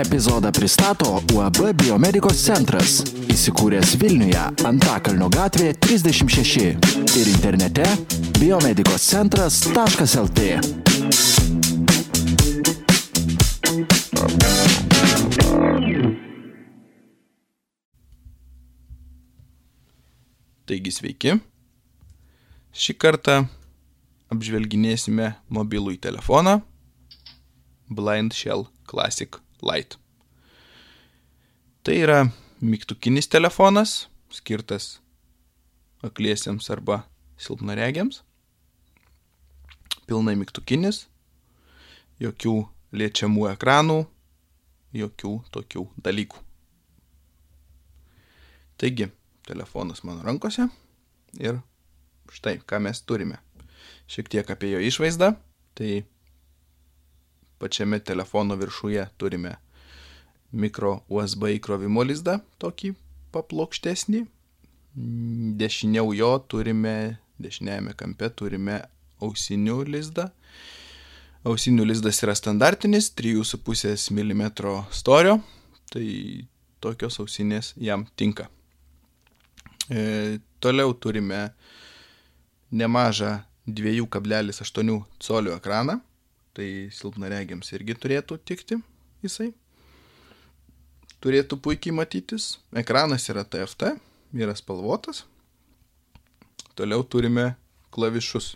Epizodą pristato UAB Biomedikos centras, įsikūręs Vilniuje, Antakalnio gatvė 36 ir internete biomedikoscentras.lt. Taigi sveiki. Šį kartą apžvelginėsime mobilų į telefoną Blind Shell Classic Lite. Tai yra mygtukinis telefonas, skirtas akliesiems arba silpnaregiams. Pilnai mygtukinis, jokių liečiamų ekranų, jokių tokių dalykų. Taigi, telefonas mano rankose ir štai, ką mes turime. Šiek tiek apie jo išvaizdą. Tai pačiame telefono viršuje turime mikro USB įkrovimo lizdą, tokį paplokštesnį. Dešiniau jo turime, dešiniajame kampe turime ausinių lizdą. Ausinių lizdas yra standartinis, 3,5 mm storio, tai tokios ausinės jam tinka. E, toliau turime nemažą 2,8 colių ekraną, tai silpnaregiams irgi turėtų tikti jisai. Turėtų puikiai matytis. Ekranas yra TFT, yra spalvotas. Toliau turime klavišus.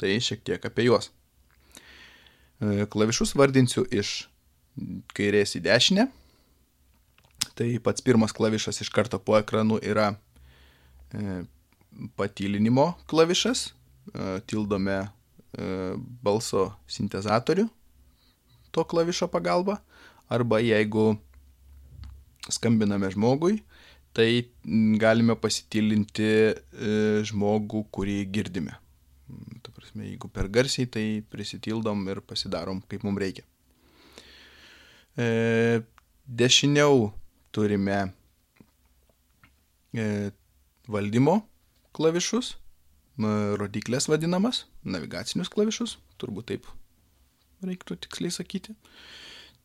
Tai šiek tiek apie juos. E, klavišus vardinsiu iš kairės į dešinę. Tai pats pirmas klavišas iš karto po ekranu yra E, patylinimo klavišas, e, tildome balso sintezatorių to klavišo pagalba, arba jeigu skambiname žmogui, tai galime pasitylinti žmogų, kurį girdime. Ta prasme, jeigu per garsiai, tai prisitildom ir pasidarom, kaip mums reikia. Dešiniau turime valdymo klavišus, rodiklės vadinamas, navigacinius klavišus, turbūt taip reiktų tiksliai sakyti.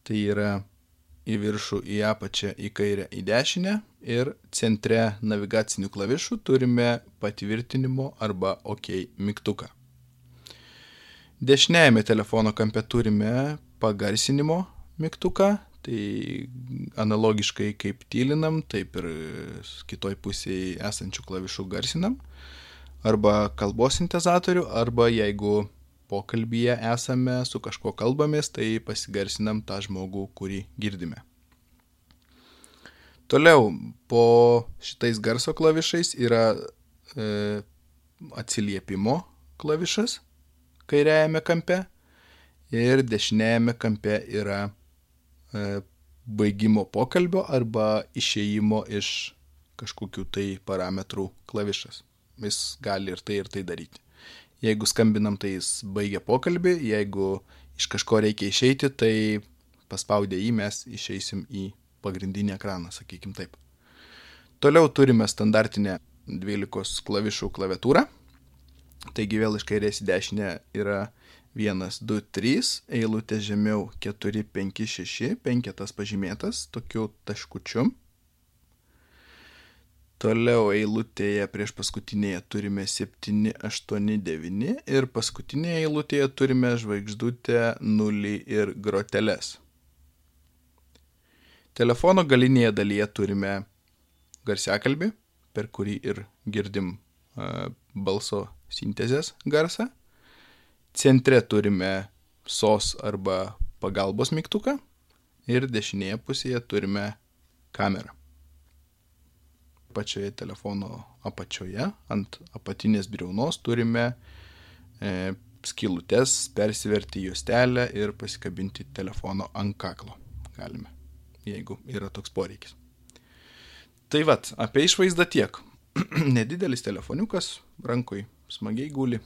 Tai yra į viršų, į apačią, į kairę, į dešinę ir centre navigacinių klavišų turime patvirtinimo arba OK mygtuką. Dešiniajame telefono kampe turime pagarsinimo mygtuką, Tai analogiškai kaip tylinam, taip ir kitoj pusėje esančių klavišų garsinam. Arba kalbos sintezatorių, arba jeigu pokalbyje esame, su kažkuo kalbamės, tai pasigarsinam tą žmogų, kurį girdime. Toliau, po šitais garso klavišais yra e, atsiliepimo klavišas kairiajame kampe ir dešiniajame kampe yra E, baigimo pokalbio arba išėjimo iš kažkokių tai parametrų klavišas. Jis gali ir tai ir tai daryti. Jeigu skambinam, tai jis baigia pokalbį, jeigu iš kažko reikia išeiti, tai paspaudę jį mes išeisim į pagrindinį ekraną, sakykim taip. Toliau turime standartinę 12 klavišų klaviatūrą. Taigi vėl iš kairės į dešinę yra 1, 2, 3, eilutė žemiau 4, 5, 6, penketas pažymėtas tokiu taškučiu. Toliau eilutėje prieš paskutinėje turime 7, 8, 9 ir paskutinėje eilutėje turime žvaigždutę, nulį ir groteles. Telefono galinėje dalyje turime garsiakalbį, per kurį ir girdim uh, balso sintezės garsą. Centre turime SOS arba pagalbos mygtuką ir dešinėje pusėje turime kamerą. Pačioje telefono apačioje ant apatinės briaunos turime e, skilutes, persiverti juostelę ir pasikabinti telefono ant kaklo. Galime, jeigu yra toks poreikis. Tai vad, apie išvaizdą tiek. Nedidelis telefoniukas, rankui smagiai guli.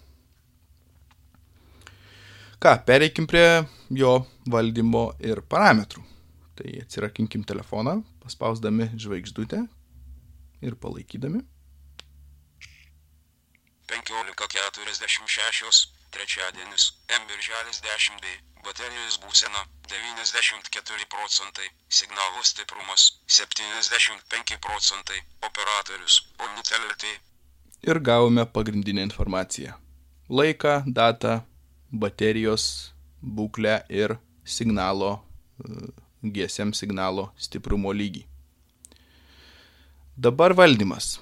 Ką, pereikim prie jo valdymo ir parametrų. Tai atsirakinkim telefoną, paspausdami žvaigždutę ir palaikydami. 15.46, Trečiadienis, M birželis 10D, baterijos būsena 94 procentai, signalo stiprumas 75 procentai, operatorius Omnitel LT. Ir gavome pagrindinę informaciją. Laiką, datą, baterijos būklę ir signalo, e, GSM signalo stiprumo lygį. Dabar valdymas.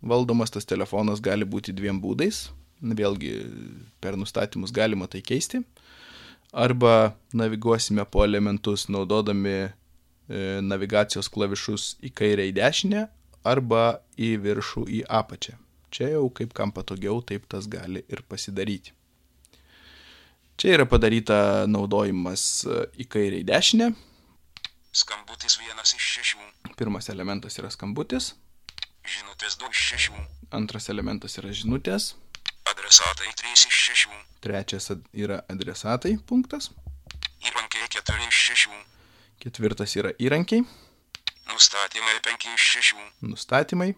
Valdomas tas telefonas gali būti dviem būdais vėlgi per nustatymus galima tai keisti. Arba naviguosime po elementus naudodami e, navigacijos klavišus į kairę į dešinę arba į viršų į apačią. Čia jau kaip kam patogiau, taip tas gali ir pasidaryti. Čia yra padaryta naudojimas e, į kairę į dešinę. Skambutis vienas iš šešių. Pirmas elementas yra skambutis. Žinutės du iš šešių. Antras elementas yra žinutės. Adresatai 3 iš 6. Trečias yra adresatai punktas. Įrankiai 4 iš 6. Ketvirtas yra įrankiai. Nustatymai 5 iš 6. Nustatymai.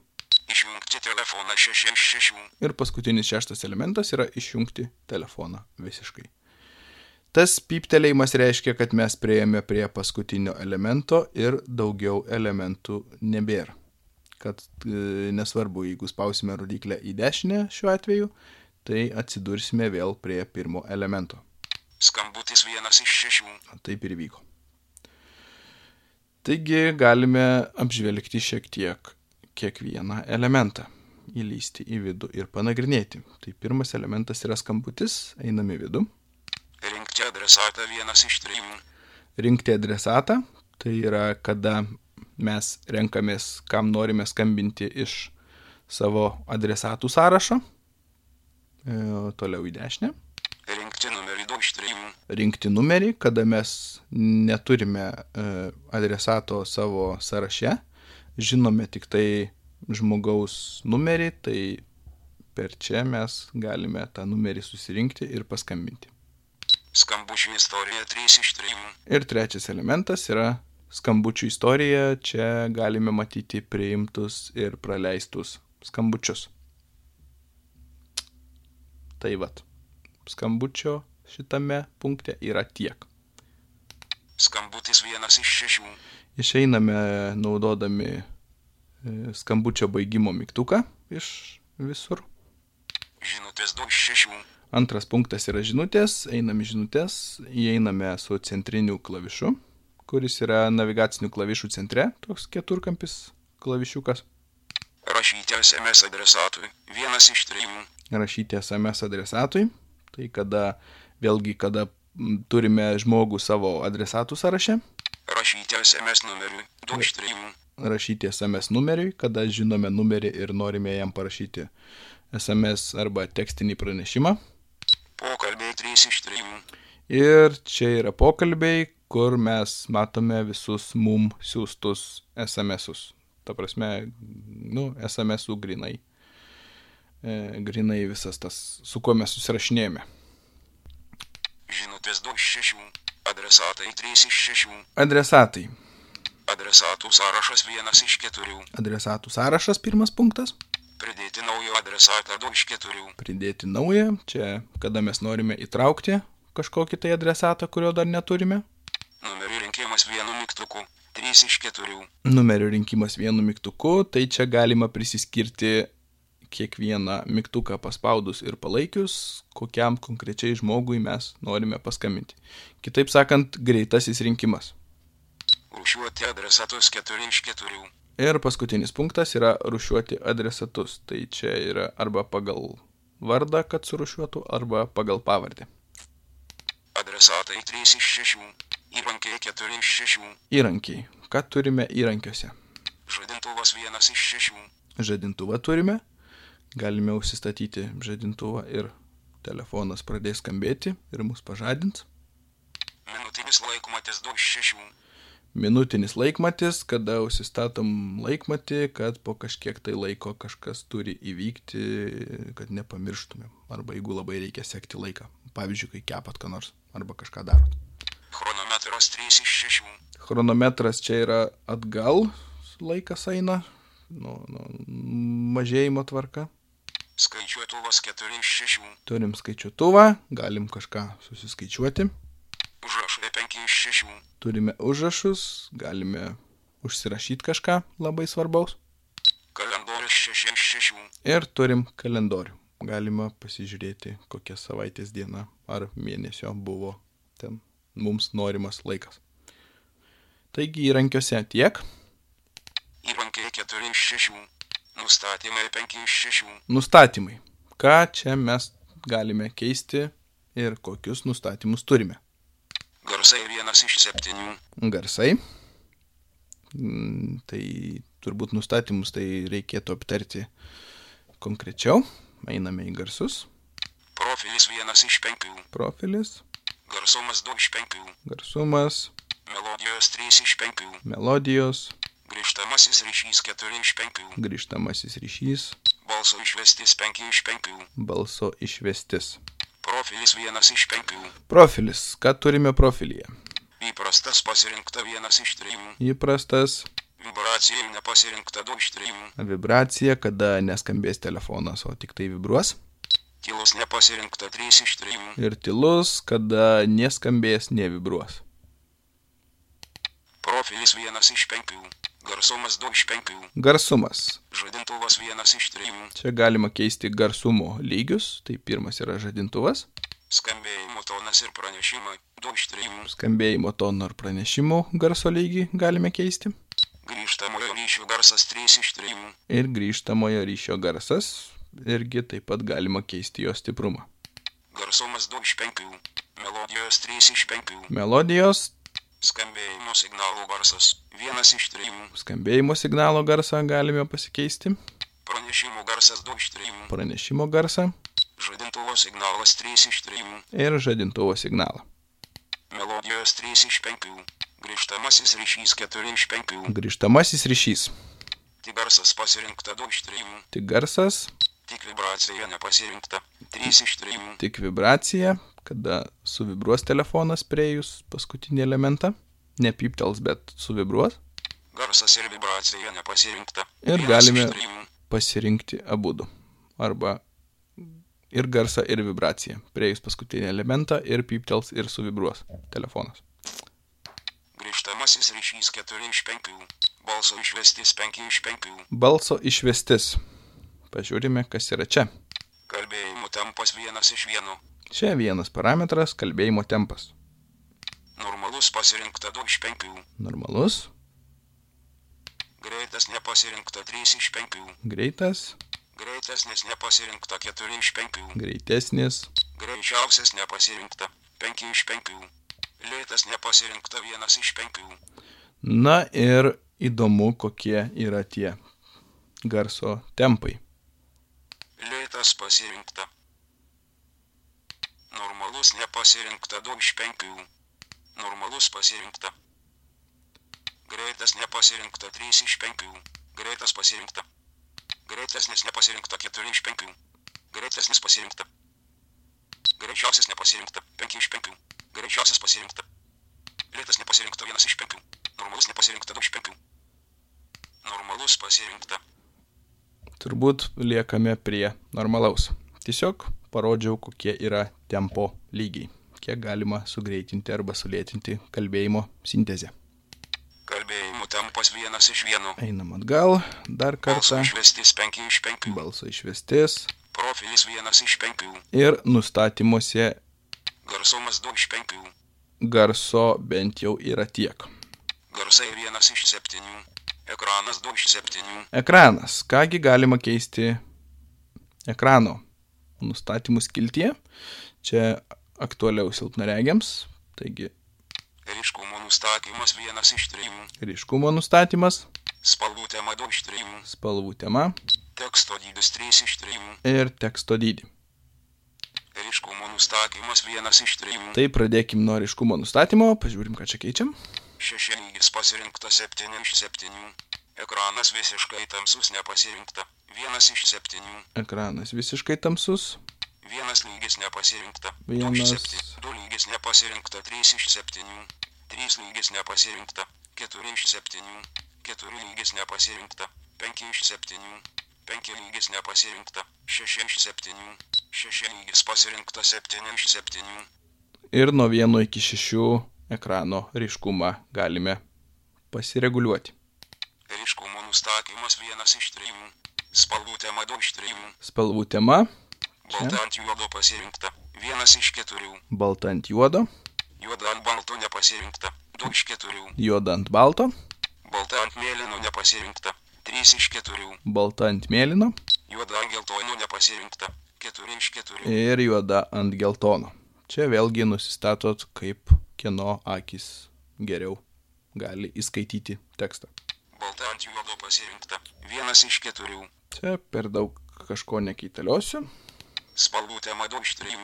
Išjungti telefoną 6 iš 6. Ir paskutinis šeštas elementas yra išjungti telefoną visiškai. Tas pyptelėjimas reiškia, kad mes prieėmė prie paskutinio elemento ir daugiau elementų nebėra kad e, nesvarbu, jeigu spausime rodiklę į dešinę šiuo atveju, tai atsidursime vėl prie pirmo elemento. Skambutis vienas iš šešių. Taip ir vyko. Taigi galime apžvelgti šiek tiek kiekvieną elementą, įlysti į vidų ir panagrinėti. Tai pirmas elementas yra skambutis, einame į vidų. Rinkti adresatą vienas iš trijų. Rinkti adresatą, tai yra kada mes renkamės, kam norime skambinti iš savo adresatų sąrašo E, toliau į dešinę. Rinkti numerį 2 iš 3. Rinkti numerį, kada mes neturime e, adresato savo sąraše, žinome tik tai žmogaus numerį, tai per čia mes galime tą numerį susirinkti ir paskambinti. Skambučių istorija 3 iš 3. Ir trečias elementas yra skambučių istorija. Čia galime matyti priimtus ir praleistus skambučius. Tai vad, skambučio šitame punkte yra tiek. Skambutis vienas iš šešių. Išeiname naudodami e, skambučio baigimo mygtuką iš visur. Žinutės 2 iš 6. Antras punktas yra žinutės, einame žinutės, įeiname su centriniu klavišu, kuris yra navigacinių klavišų centre, toks keturkampis klavišiukas. Rašyti SMS adresatui vienas iš trijų rašyti SMS adresatui. Tai kada, vėlgi, kada turime žmogų savo adresatų sąraše. Rašyti SMS numeriui 2 iš 3. Rašyti SMS numeriui, kada žinome numerį ir norime jam parašyti SMS arba tekstinį pranešimą. Pokalbiai 3 iš 3. Ir čia yra pokalbiai, kur mes matome visus mum siūstus SMS-us. Ta prasme, nu, SMS-ų grinai e, grinai visas tas, su kuo mes susirašinėjome. Žinutės 2 iš 6, adresatai 3 iš 6. Adresatai. Adresatų sąrašas 1 iš 4. Adresatų sąrašas pirmas punktas. Pridėti naujo adresatą 2 iš 4. Pridėti naują, čia kada mes norime įtraukti kažkokį tai adresatą, kurio dar neturime. Numerių rinkimas vienu mygtuku 3 iš 4. Numerių rinkimas vienu mygtuku, tai čia galima prisiskirti kiekvieną mygtuką paspaudus ir palaikius, kokiam konkrečiai žmogui mes norime paskambinti. Kitaip sakant, greitasis rinkimas. Rūšiuoti adresatus 4 iš 4. Ir paskutinis punktas yra rušiuoti adresatus. Tai čia yra arba pagal vardą, kad surušiuotų, arba pagal pavardę. Adresatai 3 iš 6. Įrankiai 4 iš 6. Įrankiai. Ką turime įrankiuose? Žadintuvas 1 iš 6. Žadintuvą turime galime užsistatyti žadintuvą ir telefonas pradės skambėti ir mus pažadins. Minutinis laikmatis 2 iš 6. Minutinis laikmatis, kada užsistatom laikmatį, kad po kažkiek tai laiko kažkas turi įvykti, kad nepamirštumėm. Arba jeigu labai reikia sekti laiką. Pavyzdžiui, kai kepat ką nors arba kažką darot. Chronometras 3 iš 6. Chronometras čia yra atgal, laikas eina, nu, nu, mažėjimo tvarka. Skaičiuotuvas 4 iš 6. Turim skaičiuotuvą, galim kažką susiskaičiuoti. Užrašai 5 iš 6. Turime užrašus, galime užsirašyti kažką labai svarbaus. Kalendorius 6 iš 6. Ir turim kalendorių. Galima pasižiūrėti, kokia savaitės diena ar mėnesio buvo ten mums norimas laikas. Taigi įrankiuose tiek. Įrankiai 4 iš 6. Nustatymai 5 iš 6. Nustatymai. Ką čia mes galime keisti ir kokius nustatymus turime. Garsai 1 iš 7. Garsai. Mm, Tai turbūt nustatymus tai reikėtų aptarti konkrečiau. Einame į garsus. Profilis 1 iš 5. Profilis, Garsumas 2 iš 5. garsumas, Melodijos 3 iš 5. melodijos, Grįžtamasis ryšys 4 iš 5. grįžtamasis ryšys, Balso išvestis 5 iš 5. balso išvestis. Profilis 1 iš 5. Profilis. Ką turime profilyje? Įprastas pasirinkta 1 iš 3. Įprastas Vibracija nepasirinkta 2 iš 3. vibracija, kada neskambės telefonas, o tik tai vibruos. Tylus nepasirinkta 3 iš 3. Ir tylus, kada neskambės, nevibruos. Profilis 1 iš 5. Garsumas 2 iš 5. Garsumas. Žadintuvas 1 iš 3. Čia galima keisti garsumo lygius. Tai pirmas yra žadintuvas. Skambėjimo tonas ir pranešimai 2 iš 3. Skambėjimo tono ir pranešimų garso lygį galime keisti. Grįžtamojo ryšio garsas 3 iš 3. Ir grįžtamojo ryšio garsas. Irgi taip pat galima keisti jo stiprumą. Garsumas 2 iš 5. Melodijos 3 iš 5. Melodijos Skambėjimo signalų garsas 1 iš 3. skambėjimo signalo garsą galime pasikeisti. Pranešimų garsas 2 iš 3. Pranešimo garsą Žadintuvo signalas 3 iš 3. ir žadintuvo signalą. Melodijos 3 iš 5. Grįžtamasis ryšys 4 iš 5. Grįžtamasis ryšys. Tik garsas pasirinkta 2 iš 3. Tik garsas, Tik vibracija nepasirinkta 3 iš 3. tik vibracija, kada suvibruos telefonas prieėjus paskutinį elementą. Nepyptels, bet suvibruos. Garsas ir vibracija nepasirinkta. Ir Vienas galime-. Pasirinkti abudu. Arba ir garsą, ir vibraciją. Prieėjus paskutinį elementą ir pyptels ir suvibruos telefonas. Grįžtamasis ryšys 4 iš 5. Balso išvestis 5 iš 5. Balso išvestis. Pažiūrime, kas yra čia. Kalbėjimo tempas 1 iš 1. Čia vienas parametras - kalbėjimo tempas. Normalus pasirinkta 2 iš 5. Normalus, Greitas nepasirinkta 3 iš 5. greitas, Greitesnis nepasirinkta 4 iš 5. greitesnis, Greičiausias nepasirinkta 5 iš 5. Lėtas nepasirinkta 1 iš 5. Na ir įdomu, kokie yra tie garso tempai. Lėtas pasirinkta. Normalus nepasirinkta 2 iš 5. Normalus pasirinkta. Greitas nepasirinkta 3 iš 5. Greitas pasirinkta. Greitesnis nepasirinkta 4 iš 5. Greitesnis pasirinkta. Greičiausias nepasirinkta 5 iš 5. Greičiausias pasirinkta. Lėtas nepasirinkta 1 iš 5. Normalus nepasirinkta 2 iš 5. Normalus pasirinkta. Turbūt liekame prie normalaus. Tiesiog parodžiau, kokie yra tempo lygiai. Kiek galima sugreitinti arba sulėtinti kalbėjimo sintezę. Kalbėjimo tempas 1 iš 1. Einam atgal, dar Balso kartą. išvestis 5 iš 5. Balso išvestis. Profilis 1 iš 5. Ir nustatymuose Garsumas 2 iš 5. garso bent jau yra tiek. Garsai 1 iš 7. Ekranas 2 iš 7. Ekranas. Kągi galima keisti ekrano nustatymų skiltyje. Čia aktualiau silpnaregiams. Taigi Ryškumo nustatymas 1 iš 3. ryškumo nustatymas, Spalvų tema 2 iš 3. spalvų tema Teksto dydis 3 iš 3. ir teksto dydį. Ryškumo nustatymas 1 iš 3. Tai pradėkim nuo ryškumo nustatymo, pažiūrim, ką čia keičiam. Šeši lygis pasirinkta 7 iš 7. Ekranas visiškai tamsus nepasirinkta. 1 iš 7. Ekranas visiškai tamsus, Vienas lygis nepasirinkta. Vienas. 2 iš 7. Du lygis nepasirinkta. 3 iš 7. 3 lygis nepasirinkta. 4 iš 7. 4 lygis nepasirinkta. 5 iš 7. 5 lygis nepasirinkta. 6 iš 7. 6 lygis pasirinkta 7 iš 7. Ir nuo 1 iki 6 ekrano ryškumą galime pasireguliuoti. Ryškumo nustatymas 1 iš 3. Spalvų tema 2 iš 3. Spalvų tema Balta ant juodo pasirinkta 1 iš 4. balta ant juodo, Juoda ant balto nepasirinkta 2 iš 4. juoda ant balto, Balta ant mėlyno nepasirinkta 3 iš 4. balta ant mėlyno Juoda ant geltono nepasirinkta 4 iš 4. ir juoda ant geltono. Čia vėlgi nusistatot, kaip kieno akis geriau gali įskaityti tekstą. Balta ant juodo pasirinkta 1 iš 4. Čia per daug kažko nekeitaliosiu. Spalvų tema 2 iš 3.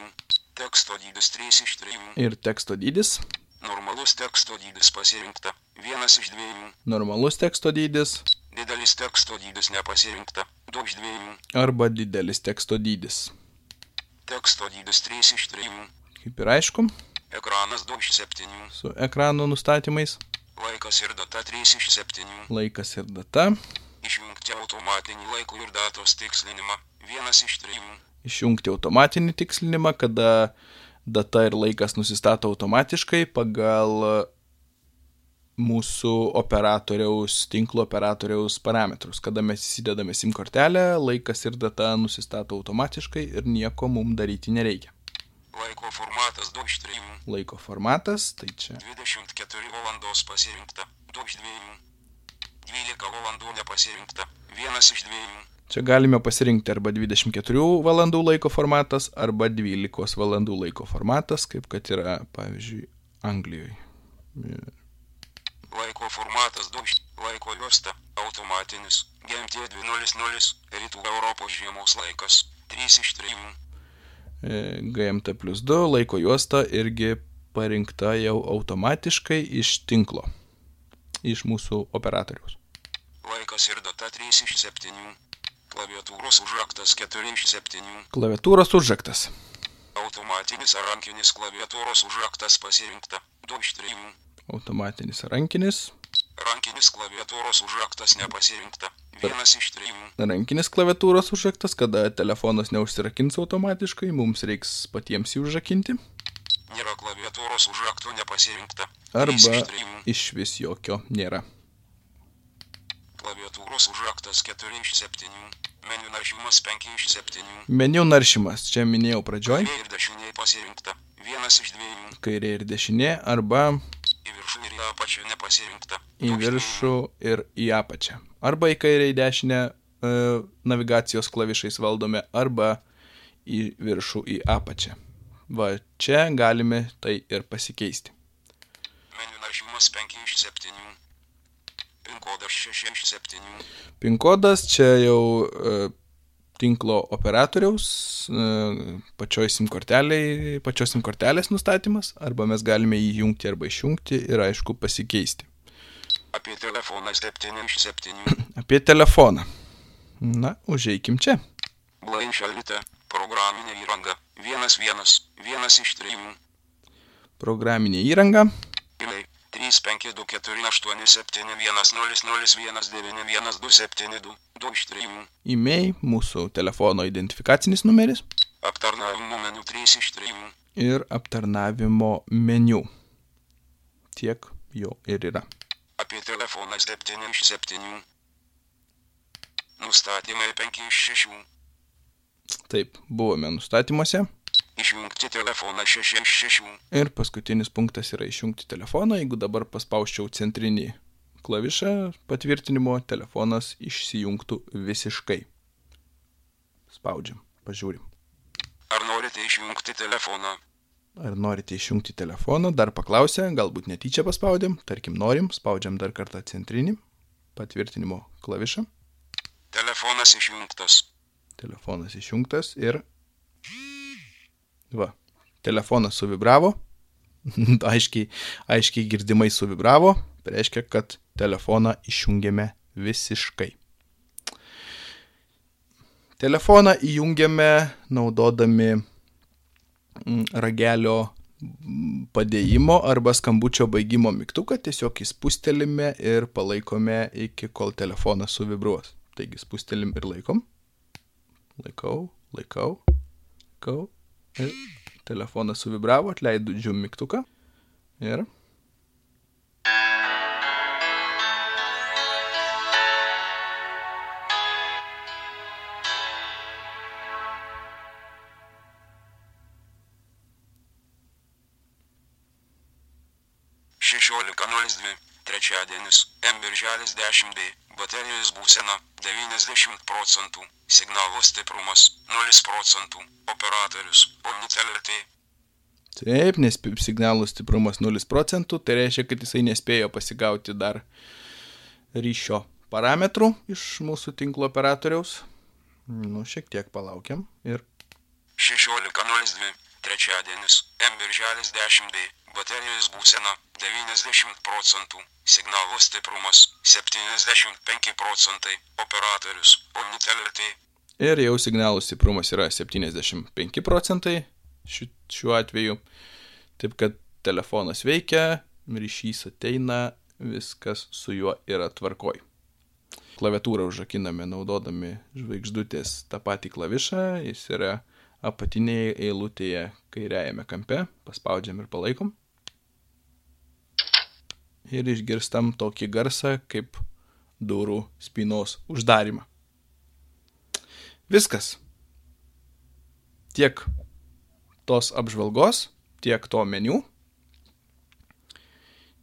Teksto dydis 3 iš 3. Ir teksto dydis. Normalus teksto dydis pasirinkta 1 iš 2. Normalus teksto dydis Didelis teksto dydis nepasirinkta 2 iš 2. arba didelis teksto dydis. Teksto dydis 3 iš 3. Kaip ir aišku, Ekranas 2 iš 7. su ekrano nustatymais Laikas ir data 3 iš 7. laikas ir data, Išjungti automatinį laiko ir datos tikslinimą 1 iš 3. išjungti automatinį tikslinimą, kada data ir laikas nusistato automatiškai pagal mūsų operatoriaus, tinklo operatoriaus parametrus. Kada mes įsidedame SIM kortelę, laikas ir data nusistato automatiškai ir nieko mums daryti nereikia. Laiko formatas 2 iš 3. Laiko formatas, tai čia 24 valandos pasirinkta 2 iš 2. 12 valandų nepasirinkta 1 iš 2. Čia galime pasirinkti arba 24 valandų laiko formatas, arba 12 valandų laiko formatas, kaip kad yra, pavyzdžiui, Anglijoje. Laiko formatas 2 iš laiko juosta automatinis GMT 200 rytų Europos žiemos laikas 3 iš 3. GMT plus 2 laiko juosta irgi parinkta jau automatiškai iš tinklo, iš mūsų operatoriaus. Laikas ir data 3 iš 7. Klaviatūros užraktas 4 iš 7. Klaviatūros užraktas. Automatinis ar rankinis klaviatūros užraktas pasirinkta 2 iš 3. Automatinis rankinis. Rankinis klaviatūros užraktas nepasirinkta 1 iš 3. Rankinis klaviatūros užraktas, kada telefonas neužsirakins automatiškai, mums reiks patiems jį užrakinti. Nėra klaviatūros užrakto nepasirinkta 3 Arba iš 3. iš vis jokio nėra. Klaviatūros užraktas 4 iš 7. Meniu naršymas 5 iš 7. Meniu naršymas, čia minėjau pradžioj, Kairė ir dešinė pasirinkta 1 iš 2. kairė ir dešinė, arba Į viršų ir į apačią nepasirinkta. į viršų ir į apačią. Arba į kairę, į dešinę e, navigacijos klavišais valdome, arba į viršų, į apačią. Va, čia galime tai ir pasikeisti. Meniu naršymas 5 iš 7. Pin kodas 6 iš 7. PIN kodas čia jau e, tinklo operatoriaus, e, pačioj SIM korteliai, pačios SIM kortelės nustatymas, arba mes galime jį jungti arba išjungti ir aišku pasikeisti. Apie telefoną 7 iš 7. Apie telefoną. Na, užeikim čia. Blainšalite. Programinė įranga. 1 1. 1 iš 3. Programinė įranga. Giliai. 3 5 2 4 8 7 1 0 0 1 9 1 2 7 2. 2 iš 3. E-mail, mūsų telefono identifikacinis numeris Aptarnavimo meniu 3 iš 3. ir aptarnavimo meniu. Tiek jo ir yra. Apie telefoną 7 iš 7. Nustatymai 5 iš 6. Taip, buvome nustatymuose. Išjungti telefoną 6 iš 6. Ir paskutinis punktas yra išjungti telefoną. Jeigu dabar paspausčiau centrinį klavišą patvirtinimo, telefonas išsijungtų visiškai. Spaudžiam, pažiūrim. Ar norite išjungti telefoną? Ar norite išjungti telefoną? Dar paklausė, galbūt netyčia paspaudėm, tarkim norim, spaudžiam dar kartą centrinį patvirtinimo klavišą. Telefonas išjungtas. Telefonas išjungtas ir... Va, telefonas suvibravo. aiškiai, aiškiai girdimai suvibravo. Tai reiškia, kad telefoną išjungėme visiškai. Telefoną įjungiame naudodami mm, ragelio padėjimo arba skambučio baigimo mygtuką, tiesiog įspustelime ir palaikome iki kol telefonas suvibruos. Taigi spustelim ir laikom. laikau, laikau, laikau. Ir telefonas suvibravo, atleidžiu mygtuką. Ir šešiolika nulis dvi trečiadienis m birželis dešimt d baterijos būsena devyniasdešimt procentų signalo stiprumas nulis procentų operatorius omnitel lt Taip, nes signalų stiprumas 0 procentų, tai reiškia, kad jisai nespėjo pasigauti dar ryšio parametrų iš mūsų tinklo operatoriaus. Nu, šiek tiek palaukiam ir šešiolika nulis dvi trečiadienis m birželis dešimt d baterijos būsena devyniasdešimt procentų signalo stiprumas septyniasdešimt penki procentai operatorius omnitel lt Ir jau signalų stiprumas yra 75 procentai šiu- šiuo atveju. Taip kad telefonas veikia, ryšys ateina, viskas su juo yra tvarkoj. Klaviatūrą užrakiname naudodami žvaigždutės tą patį klavišą, jis yra apatinėje eilutėje kairiajame kampe, paspaudžiam ir palaikom. Ir išgirstam tokį garsą kaip durų spynos uždarimą. Viskas. Tiek tos apžvalgos, tiek to meniu.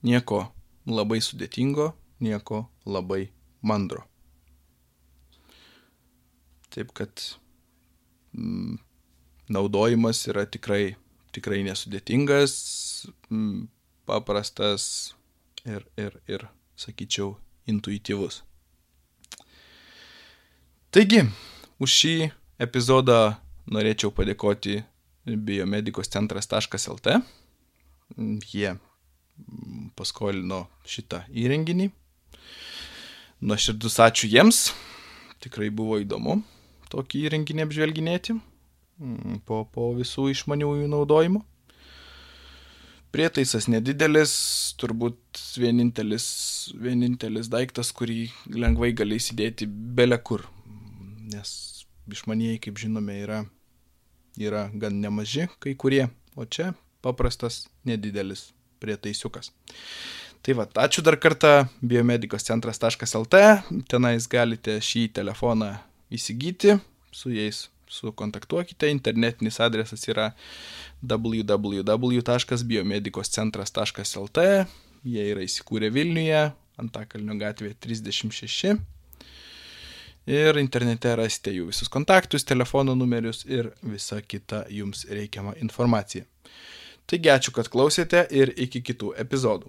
Nieko labai sudėtingo, nieko labai mandro. Taip kad mm, naudojimas yra tikrai, tikrai nesudėtingas, mm, paprastas ir, ir, ir, sakyčiau, intuityvus. Taigi, už šį epizodą norėčiau padėkoti biomedikoscentras.lt. Jie paskolino šitą įrenginį. Nuoširdus ačiū jiems. Tikrai buvo įdomu tokį įrenginį apžvelginėti mm, po, po visų išmaniųjų naudojimų. Prietaisas nedidelis, turbūt vienintelis, vienintelis daiktas, kurį lengvai gali įsidėti bele kur. Nes išmanieji, kaip žinome, yra, yra gan nemaži kai kurie, o čia paprastas nedidelis prietaisiukas. Tai va, ačiū dar kartą biomedikoscentras.lt, tenais galite šį telefoną įsigyti, su jais sukontaktuokite, internetinis adresas yra www.biomedikoscentras.lt, jie yra įsikūrę Vilniuje, Antakalnio gatvėje 36. Ir internete rasite jų visus kontaktus, telefono numerius ir visą kitą jums reikiamą informaciją. Taigi ačiū, kad klausėte ir iki kitų epizodų.